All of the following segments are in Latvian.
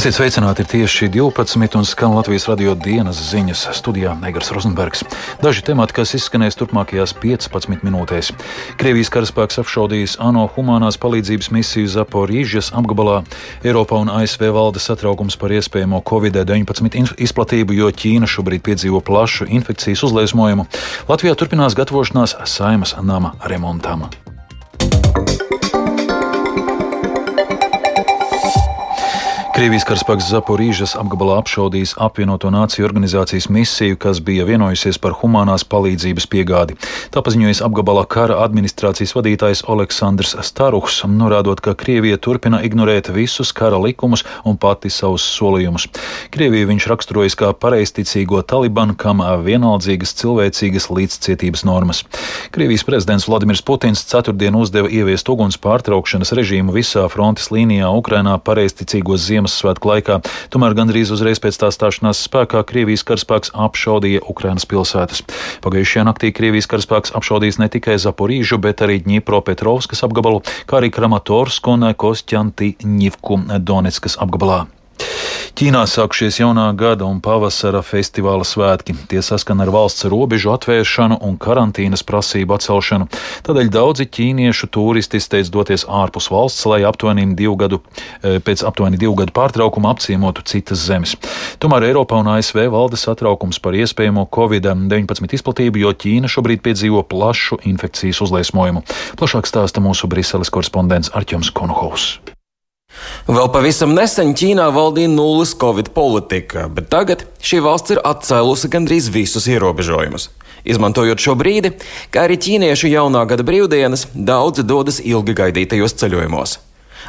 Esiet sveicināti, ir tieši 12 un skan Latvijas radio dienas ziņas studijā Negras Rozenbergs. Daži temati, kas izskanēs turpmākajās 15 minūtēs. Krievijas karaspēks apšaudījis ANO humanās palīdzības misiju Zaporīžas apgabalā. Eiropā un ASV valda satraukums par iespējamo Covid-19 izplatību, jo Ķīna šobrīd piedzīvo plašu infekcijas uzliesmojumu. Latvijā turpinās gatavošanās saimas nama remontam. Krievijas karaspēks Zaporīžas apgabalā apšaudījis apvienoto nāciju organizācijas misiju, kas bija vienojusies par humanās palīdzības piegādi. Tā paziņojas apgabalā kara administrācijas vadītājs Aleksandrs Staruhs, norādot, ka Krievija turpina ignorēt visus kara likumus un pati savus solījumus. Krieviju viņš raksturojas kā pareizticīgo Talibanu, kam vienaldzīgas cilvēcīgas līdzcietības normas. Krievijas prezidents Vladimirs Putins ceturtdien uzdeva ieviest uguns pārtraukšanas režīmu visā frontes līnijā Ukrainā pareizticīgos ziemas Ziemassvētku laikā. Tomēr gandrīz uzreiz pēc tā stāšanās spēkā Krievijas karaspēks apšaudīja Ukrainas pilsētas. Pagājušajā naktī Krievijas karaspēks apšaudījis ne tikai Zaporīžu, bet arī Ņipropetrovskas apgabalu, kā arī Kramatorsku un Kostjantīņivku Donetskas apgabalā. Ķīnā sākušies jaunā gada un pavasara festivāla svētki. Tie saskan ar valsts robežu atvēršanu un karantīnas prasību atcelšanu. Tādēļ daudzi ķīniešu turisti steidz doties ārpus valsts, lai aptuveni divu gadu, eh, pēc aptuveni divu gadu pārtraukuma apciemotu citas zemes. Tomēr Eiropā un ASV valda satraukums par iespējamo Covid-19 izplatību, jo Ķīna šobrīd piedzīvo plašu infekcijas uzliesmojumu. Plašāk stāsta mūsu Briseles korespondents Arķems Konohovs. Vēl pavisam nesen Ķīnā valdīja nulles covid politika, bet tagad šī valsts ir atcēlusi gandrīz visus ierobežojumus. Izmantojot šo brīdi, kā arī ķīniešu jaunā gada brīvdienas, daudzi dodas ilgi gaidītajos ceļojumos.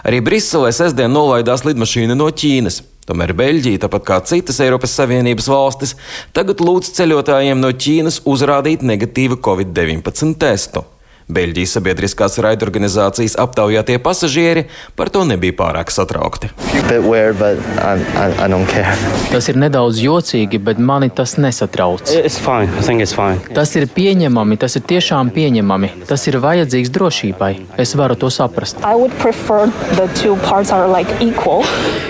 Arī Briselē sestdien nolaidās lidmašīna no Ķīnas. Tomēr Beļģija, tāpat kā citas Eiropas Savienības valstis, tagad lūdz ceļotājiem no Ķīnas uzrādīt negatīvu covid-19 testu. Beļģijas sabiedriskās raidorganizācijas aptaujātie pasažieri par to nebija pārāk satraukti. Weird, I, I, I tas ir nedaudz jocīgi, bet mani tas nesatrauc. Tas ir pieņemami, tas ir tiešām pieņemami. Tas ir vajadzīgs drošībai. Es varu to saprast. Like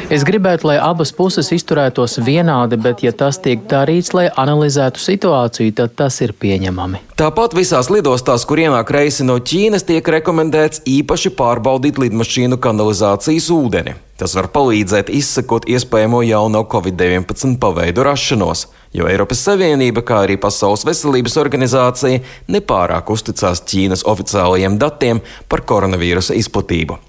es gribētu, lai abas puses izturētos vienādi, bet, ja tas tiek darīts, lai analizētu situāciju, tad tas ir pieņemami. Tāpat visās lidostās, kur ienāk reisi no Ķīnas, tiek rekomendēts īpaši pārbaudīt lidmašīnu kanalizācijas ūdeni. Tas var palīdzēt izsekot iespējamo jauno Covid-19 paveidu rašanos, jo Eiropas Savienība, kā arī Pasaules veselības organizācija, nepārāk uzticās Ķīnas oficiālajiem datiem par koronavīrusa izplatību.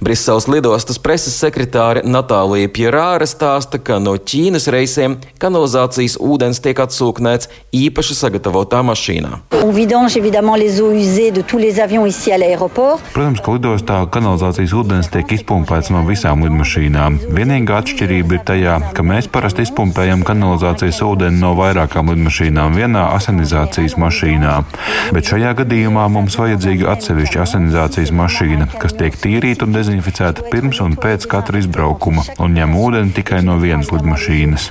Briseles lidostas preses sekretāre Natālija Pierāra stāsta, ka no Ķīnas reisiem kanalizācijas ūdens tiek atsūknēts īpaši sagatavotā mašīnā. Protams, ka lidostā kanalizācijas ūdens tiek izpumpēts no visām lidmašīnām. Vienīgā atšķirība ir tajā, ka mēs parasti izpumpējam kanalizācijas ūdeni no vairākām lidmašīnām vienā asinizācijas mašīnā. Bet šajā gadījumā mums vajadzīga atsevišķa asinizācijas mašīna, kas tiek tīrīta tīrīta un dezinficēta pirms un pēc katra izbraukuma un ņem ūdeni tikai no vienas lidmašīnas.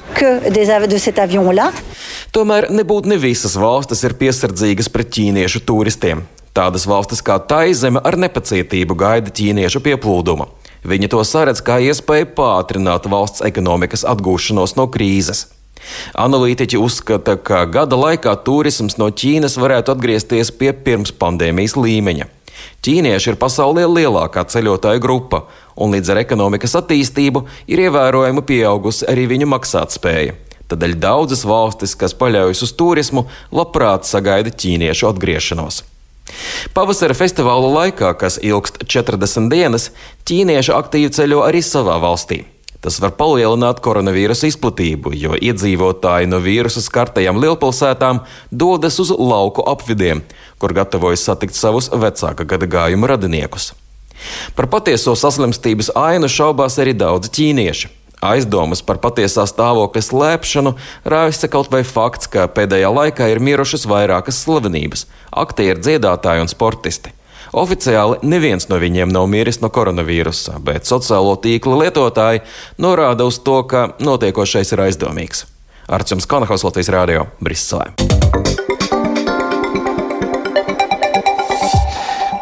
Tomēr nebūtu ne visas valstis ir piesardzīgas pret ķīniešu turistiem. Tādas valstis kā Taizeme ar nepacietību gaida ķīniešu pieplūdumu. Viņi to saredz kā iespēju pātrināt valsts ekonomikas atgūšanos no krīzes. Analītiķi uzskata, ka gada laikā turisms no Ķīnas varētu atgriezties pie pirms pandēmijas līmeņa. Ķīnieši ir pasaulē lielākā ceļotāju grupa, un līdz ar ekonomikas attīstību ir ievērojami pieaugusi arī viņu maksātspēja. Tādēļ daudzas valstis, kas paļaujas uz turismu, labprāt sagaida ķīniešu atgriešanos. Pavasara festivāla laikā, kas ilgst 40 dienas, ķīnieši aktīvi ceļo arī savā valstī. Tas var palielināt koronavīrusa izplatību, jo iedzīvotāji no vīrusa skartajām lielpilsētām dodas uz lauku apvidiem, kur gatavojas satikt savus vecāka gada gājuma radiniekus. Par patieso saslimstības ainu šaubās arī daudzi ķīnieši. Aizdomas par patiesā stāvokļa slēpšanu raisa kaut vai fakts, ka pēdējā laikā ir mirušas vairākas slavenības - aktieri, dziedātāji un sportisti. Oficiāli neviens no viņiem nav miris no koronavīrusa, bet sociālo tīklu lietotāji norāda uz to, ka notiekošais ir aizdomīgs. Arčuns Kanahaus Latvijas Rādio Briselē.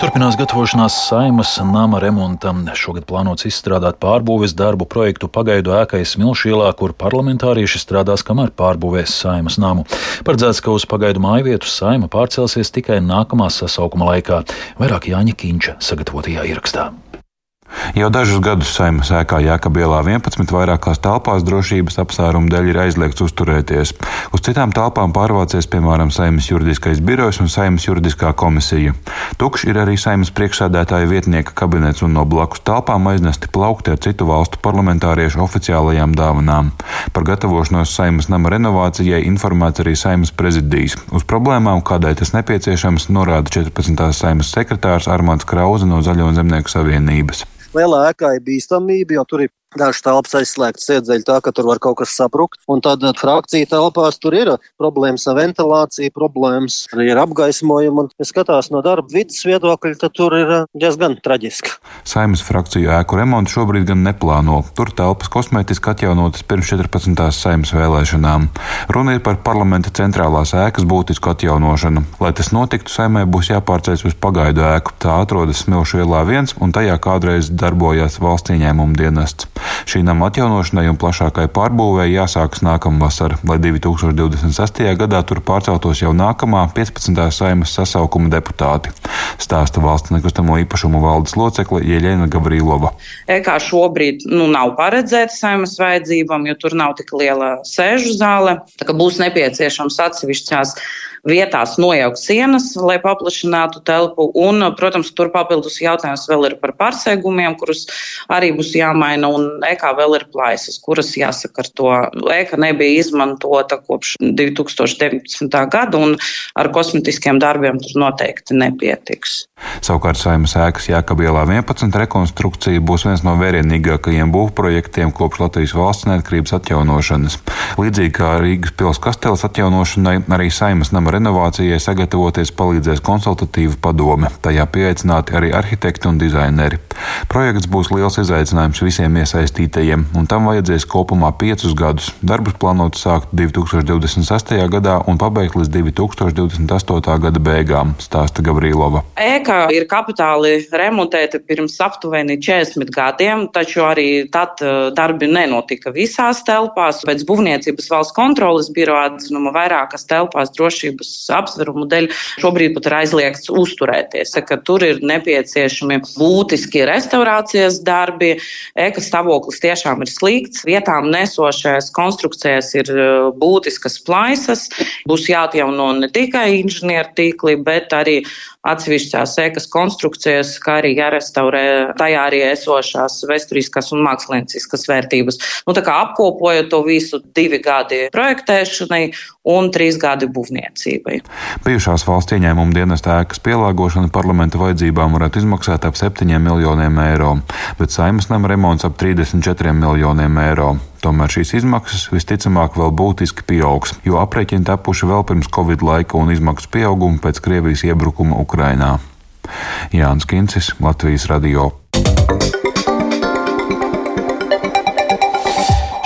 Turpinās gatavošanās saimas nama remontam. Šogad plānots izstrādāt pārbūves darbu projektu pagaidu ēkai Smilšielā, kur parlamentārieši strādās, kamēr pārbūvēs saimas namu. Paredzēts, ka uz pagaidu māju vietu saima pārcelsies tikai nākamā sasaukuma laikā. Vairāk Jāņa Kīņša sagatavotajā ierakstā. Jau dažus gadus saimnes ēkā Jēkabielā 11 vairākās telpās drošības apsvērumu dēļ ir aizliegts uzturēties. Uz citām telpām pārvācies piemēram saimnes juridiskais birojs un saimnes juridiskā komisija. Tukšs ir arī saimnes priekšsēdētāja vietnieka kabinets un no blakus telpām aiznesti plaukti ar citu valstu parlamentāriešu oficiālajām dāvanām. Par gatavošanos saimnes nama renovācijai informēts arī saimnes prezidijs. Uz problēmām, kādai tas nepieciešams, norāda 14. saimnes sekretārs Armāns Krauze no Zaļo zemnieku savienības. Lielā ēkā ir bīstamība, jo tur ir Dažas telpas aizslēgtas iedzeļ tā, ka tur var kaut kas sabrukt. Un tad eh, frakcija telpās tur ir problēmas ar ventilāciju, problēmas arī ar apgaismojumu. Un, ja skatās no darba vidas viedokļa, tad tur ir eh, diezgan traģiski. Saimnes frakciju ēku remontu šobrīd gan neplāno. Tur telpas kosmētiski atjaunotas pirms 14. saimnes vēlēšanām. Runa ir par parlamenta centrālās ēkas būtisku atjaunošanu. Lai tas notiktu, saimē būs jāpārceļas uz pagaidu ēku. Tā atrodas Smilšu ielā viens, un tajā kādreiz darbojās valsts ieņēmuma dienests. Šī nama atjaunošanai un plašākai pārbūvēi jāsākas nākamvasar, lai 2026. gadā tur pārceltos jau nākamā 15. saimas sasaukuma deputāti. Stāsta valsts nekustamo īpašumu valdes locekle Ieļena Gavrīlova. E kā šobrīd nu, nav paredzēta saimas vajadzībām, jo tur nav tik liela sēžu zāle, būs nepieciešams atsevišķās vietās nojaukt sienas, lai paplašinātu telpu. Un, protams, tur papildus jautājums vēl ir par pārsēgumiem, kurus arī būs jāmaina. Un EKA vēl ir plaisas, kuras jāsaka ar to. EKA nebija izmantota kopš 2019. gada, un ar kosmetiskiem darbiem tur noteikti nepietiks. Savukārt Saimas ēkas Jēkabielā 11 rekonstrukcija būs viens no vērienīgākajiem būvprojektiem kopš Latvijas valsts neatkarības atjaunošanas. Līdzīgi kā Rīgas pils kasteles atjaunošanai, arī Saimas nama renovācijai sagatavoties palīdzēs konsultatīva padome. Tajā pieaicināti arī arhitekti un dizaineri. Projekts būs liels izaicinājums visiem iesaistītajiem, un tam vajadzēs kopumā piecus gadus. Darbus plānot sākt 2026. gadā un pabeigt līdz 2028. gada beigām, stāsta Gavrīlova. Ēka ir kapitāli remontēta pirms aptuveni 40 gadiem, taču arī tad uh, darbi nenotika visās telpās. Pēc būvniecības valsts kontrolas biroja atzinuma vairākas telpās drošības apsvērumu dēļ šobrīd pat ir aizliegts uzturēties. Ka tur ir nepieciešami būtiski restaurācijas darbi. Eka stāvoklis tiešām ir slikts. Vietām nesošajās konstrukcijās ir e, būtiskas plaisas. Būs jāatjauno ne tikai inženieru tīkli, bet arī atsevišķās ēkas konstrukcijas, kā arī jārestaurē tajā arī esošās vēsturiskās un mākslinieciskas vērtības. Nu, tā kā apkopojot to visu divi gadi projektēšanai un trīs gadi būvniecībai. Bijušās valsts ieņēmuma dienesta ēkas pielāgošana parlamenta vajadzībām varētu izmaksāt ap 7 miljoniem eiro, bet saimas nama remonts ap 34 miljoniem eiro. Tomēr šīs izmaksas visticamāk vēl būtiski pieaugs, jo aprēķini tapuši vēl pirms Covid laika un izmaksu pieauguma pēc Krievijas iebrukuma Ukrainā. Jānis Kincis, Latvijas Radio.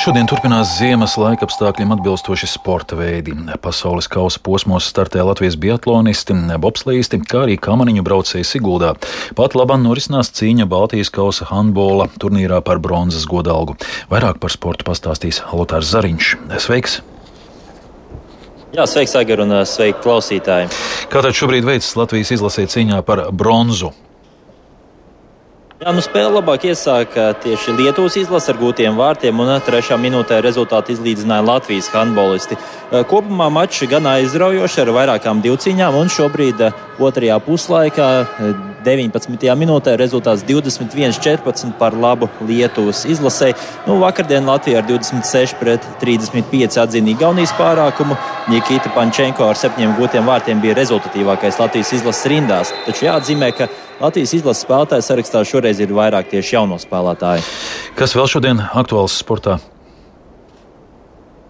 Šodien turpinās ziemas laika apstākļiem atbilstoši sporta veidi. Pasaules kausa posmos startē Latvijas biatlonisti, bobslīsti, kā arī kamaniņu braucēji Siguldā. Pat labam norisinās cīņa Baltijas kausa handbola turnīrā par bronzas godalgu. Vairāk par sportu pastāstīs Lotārs Zariņš. Sveiks! Jā, sveiks, Agar, un sveiki klausītāji! Kā tad šobrīd veicas Latvijas izlasē cīņā par bronzu? Jā, nu spēle labāk iesāka tieši Lietuvas izlase ar gūtiem vārtiem, un trešā minūtē rezultātu izlīdzināja Latvijas handbolisti. Kopumā mačs gan aizraujošs ar vairākām divcīņām, un šobrīd otrajā puslaikā, 19. minūtē, rezultāts 21-14 par labu Lietuvas izlasē. Nu, vakardien Latvija ar 26 pret 35 atzīmīja Gaunijas pārākumu. Nikita Pančenko ar septiņiem gūtiem vārtiem bija rezultatīvākais Latvijas izlases rindās. Taču jāatzīmē, ka Latvijas izlases spēlētāju sarakstā šoreiz ir vairāk tieši jauno spēlētāju. Kas vēl šodien aktuāls sportā?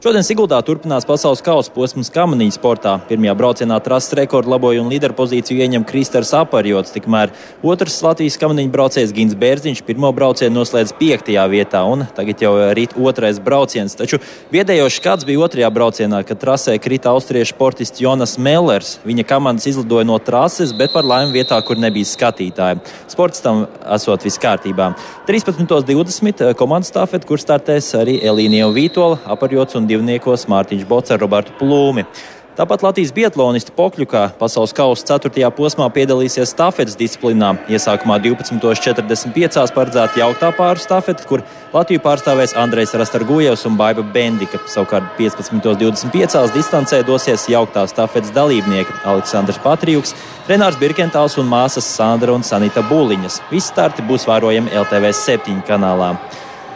Šodien Siguldā turpinās pasaules kausa posms kamaniņu sportā. Pirmajā braucienā trases rekordu laboja un līderpozīciju ieņem Kristers Aparjots, tikmēr otrs Latvijas kamaniņu braucējs Gins Bērziņš pirmo braucienu noslēdz piektajā vietā, un tagad jau rīt otrais brauciens. Taču biedējošs skats bija otrajā braucienā, kad trasē krita austriešu sportists Jonas Mellers. Viņa komandas izlidoja no trases, bet par laimi vietā, kur nebija skatītāji. Sports tam esot viss kārtībā. 13.20 komandas stāfet, kur startēs arī Elīnija Vītola, Aparjots un divniekos Mārtiņš Bots ar Robertu Plūmi. Tāpat Latvijas biatlonisti Pokļukā pasaules kausa 4. posmā piedalīsies stafetes disciplinā. Iesākumā 12.45. paredzēta jauktā pāru stafete, kur Latviju pārstāvēs Andrejs Rastargujevs un Baiba Bendika. Savukārt 15.25. distancē dosies jauktā stafetes dalībnieki Aleksandrs Patrijuks, Renārs Birkentāls un māsas Sandra un Sanita Būliņas. Visi starti būs vērojami LTV 7 kanālā.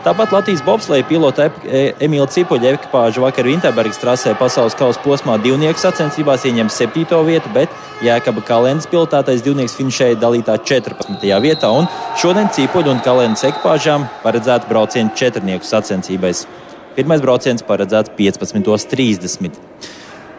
Tāpat Latvijas bobsleja pilota e, Emīla Cipuļa ekipāža vakar Vinterbergas trasē pasaules kausa posmā divnieku sacensībās ieņem 7. vietu, bet Jēkaba Kalēnas pilotātais divnieks finišēja dalītā 14. vietā, un šodien Cipuļa un Kalēnas ekipāžām paredzēta brauciena četrnieku sacensībās. Pirmais brauciens paredzēts 15.30.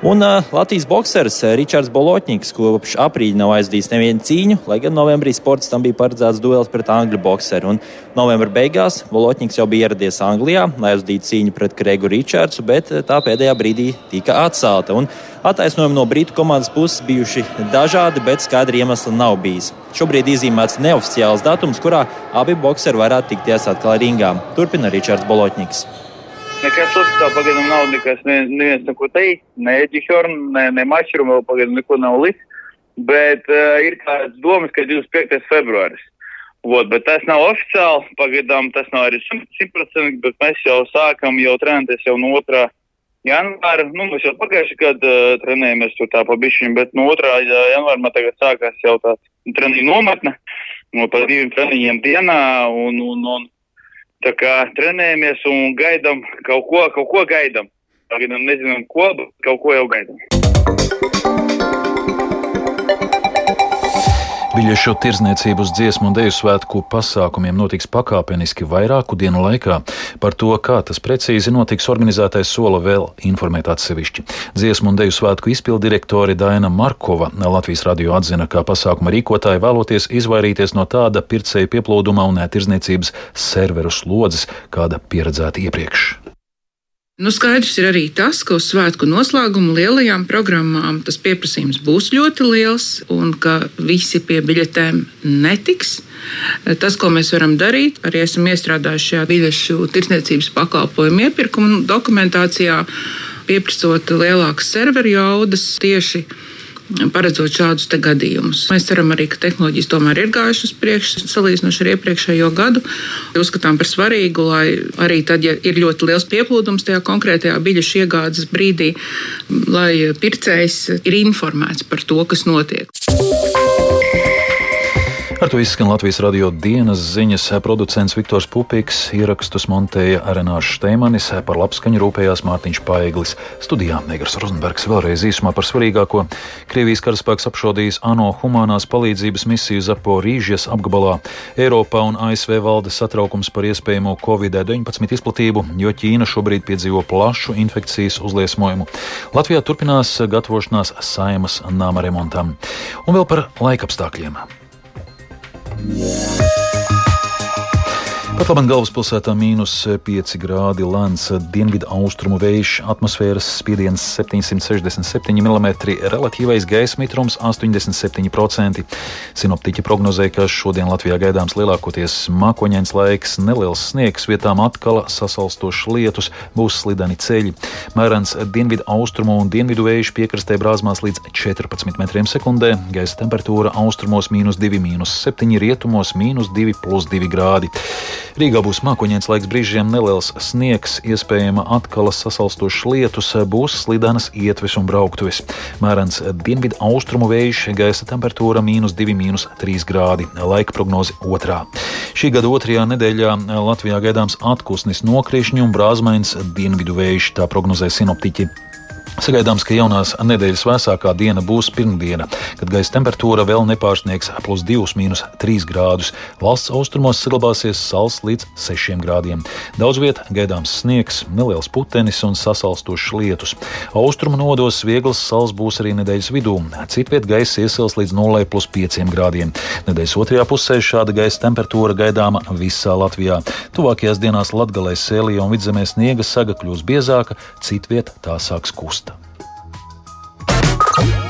Un uh, Latvijas boxeris Ričards Bolotņiks kopš aprīļa nav aizdījis nevienu cīņu, lai gan novembrī sports tam bija paredzēts duels pret angļu boxeru. Un novembra beigās Bolotņiks jau bija ieradies Anglijā, lai aizdītu cīņu pret Gregu Ričardsu, bet tā pēdējā brīdī tika atcelta. Un attaisnojumi no Britu komandas puses bijuši dažādi, bet skaidri iemesli nav bijis. Šobrīd iezīmēts neoficiāls datums, kurā abi boxeri varētu tikties atkal ringā. Turpina Ričards Bolotņiks. Nekas oficiāli pagaidām nav nekas, ne, neviens neko teikt, ne Eģihorn, ne, ne Mašrumu vēl pagaidām neko nav liks, bet uh, ir kāds domas, ka 25. februāris. Vot, bet tas nav oficiāli, pagaidām tas nav arī 100%, bet mēs jau sākam jau trenēties jau no 2. janvāra. Nu, mēs jau pagājuši gadu uh, trenējamies tur tā pa bišķiņu, bet no 2. janvāra man tagad sākās jau tā treniņu nometne, no pa diviem treniņiem dienā, un, un, un Tā kā trenējamies un gaidām kaut ko, kaut ko gaidām. Pagaidām nezinām, ko, bet kaut ko jau gaidām. Biļešu tirzniecību uz dziesmu un dēļu svētku pasākumiem notiks pakāpeniski vairāku dienu laikā. Par to, kā tas precīzi notiks, organizētais sola vēl informēt atsevišķi. Dziesmu un dēļu svētku izpildu direktori Daina Markova Latvijas radio atzina, ka pasākuma rīkotāji vēloties izvairīties no tāda pircēju pieplūduma un tirzniecības serveru slodzes, kāda pieredzēta iepriekš. Nu, skaidrs ir arī tas, ka uz svētku noslēgumu lielajām programmām tas pieprasījums būs ļoti liels un ka visi pie biļetēm netiks. Tas, ko mēs varam darīt, arī esam iestrādājuši šajā biļešu tirdzniecības pakalpojumu iepirkuma dokumentācijā, pieprasot lielākas serveru jaudas tieši paredzot šādus gadījumus. Mēs ceram arī, ka tehnoloģijas tomēr ir gājušas uz priekšu, salīdzinoši ar iepriekšējo gadu. Uzskatām par svarīgu, lai arī tad, ja ir ļoti liels pieplūdums tajā konkrētajā biļešu iegādes brīdī, lai pircējs ir informēts par to, kas notiek. Ar to izskan Latvijas radio dienas ziņas. Producents Viktors Pupiks, ierakstus montēja Renāšu Šteimanis, par labskaņu rūpējās Mārtiņš Paeglis. Studijā Negras Rozenbergs vēlreiz īsumā par svarīgāko. Krievijas karaspēks apšaudījis ANO humanās palīdzības misiju Zaporīžas apgabalā. Eiropā un ASV valda satraukums par iespējamo Covid-19 izplatību, jo Ķīna šobrīd piedzīvo plašu infekcijas uzliesmojumu. Latvijā turpinās gatavošanās saimas nama remontam. Un vēl par laikapstākļiem. Yeah. Pat labi galvaspilsētā mīnus 5 grādi lēns dienvidu austrumu vējš, atmosfēras spiediens 767 mm, relatīvais gaisa mitrums 87%. Sinoptiķi prognozē, ka šodien Latvijā gaidāms lielākoties mākoņains laiks, neliels sniegs, vietām atkal sasalstošs lietus, būs slideni ceļi. Mērens dienvidu austrumu un dienvidu vējš piekrastē brāzmās līdz 14 metriem sekundē, gaisa temperatūra austrumos mīnus 2, mīnus 7, rietumos mīnus 2, plus 2 grādi. Rīgā būs mākoņains laiks, brīžiem neliels sniegs, iespējama atkal sasalstošs lietus, būs slidenas ietves un brauktuves. Mērens dienvidu austrumu vējš, gaisa temperatūra mīnus 2,3 grādi, laika prognoze otrā. Šī gada otrajā nedēļā Latvijā gaidāms atpūsnis nokrišņu un brāzmains dienvidu vējš, tā prognozē sinoptiķi. Sagaidāms, ka jaunās nedēļas vēsākā diena būs pirmdiena, kad gaisa temperatūra vēl nepārsniegs plus 2,3 grādus. Valsts austrumos saglabāsies sals līdz 6 grādiem. Daudz vietā gaidāms sniegs, neliels putenis un sasalstošs lietus. Austrumu nodos viegls sals būs arī nedēļas vidū. Citviet gaisa iesils līdz 0,5 grādiem. Nedēļas otrajā pusē šāda gaisa temperatūra gaidāma visā Latvijā. Tuvākajās dienās Latgalē, Sēlijā un Vidzemē sniega saga kļūs biezāka, citviet tā sāks kust. Yeah.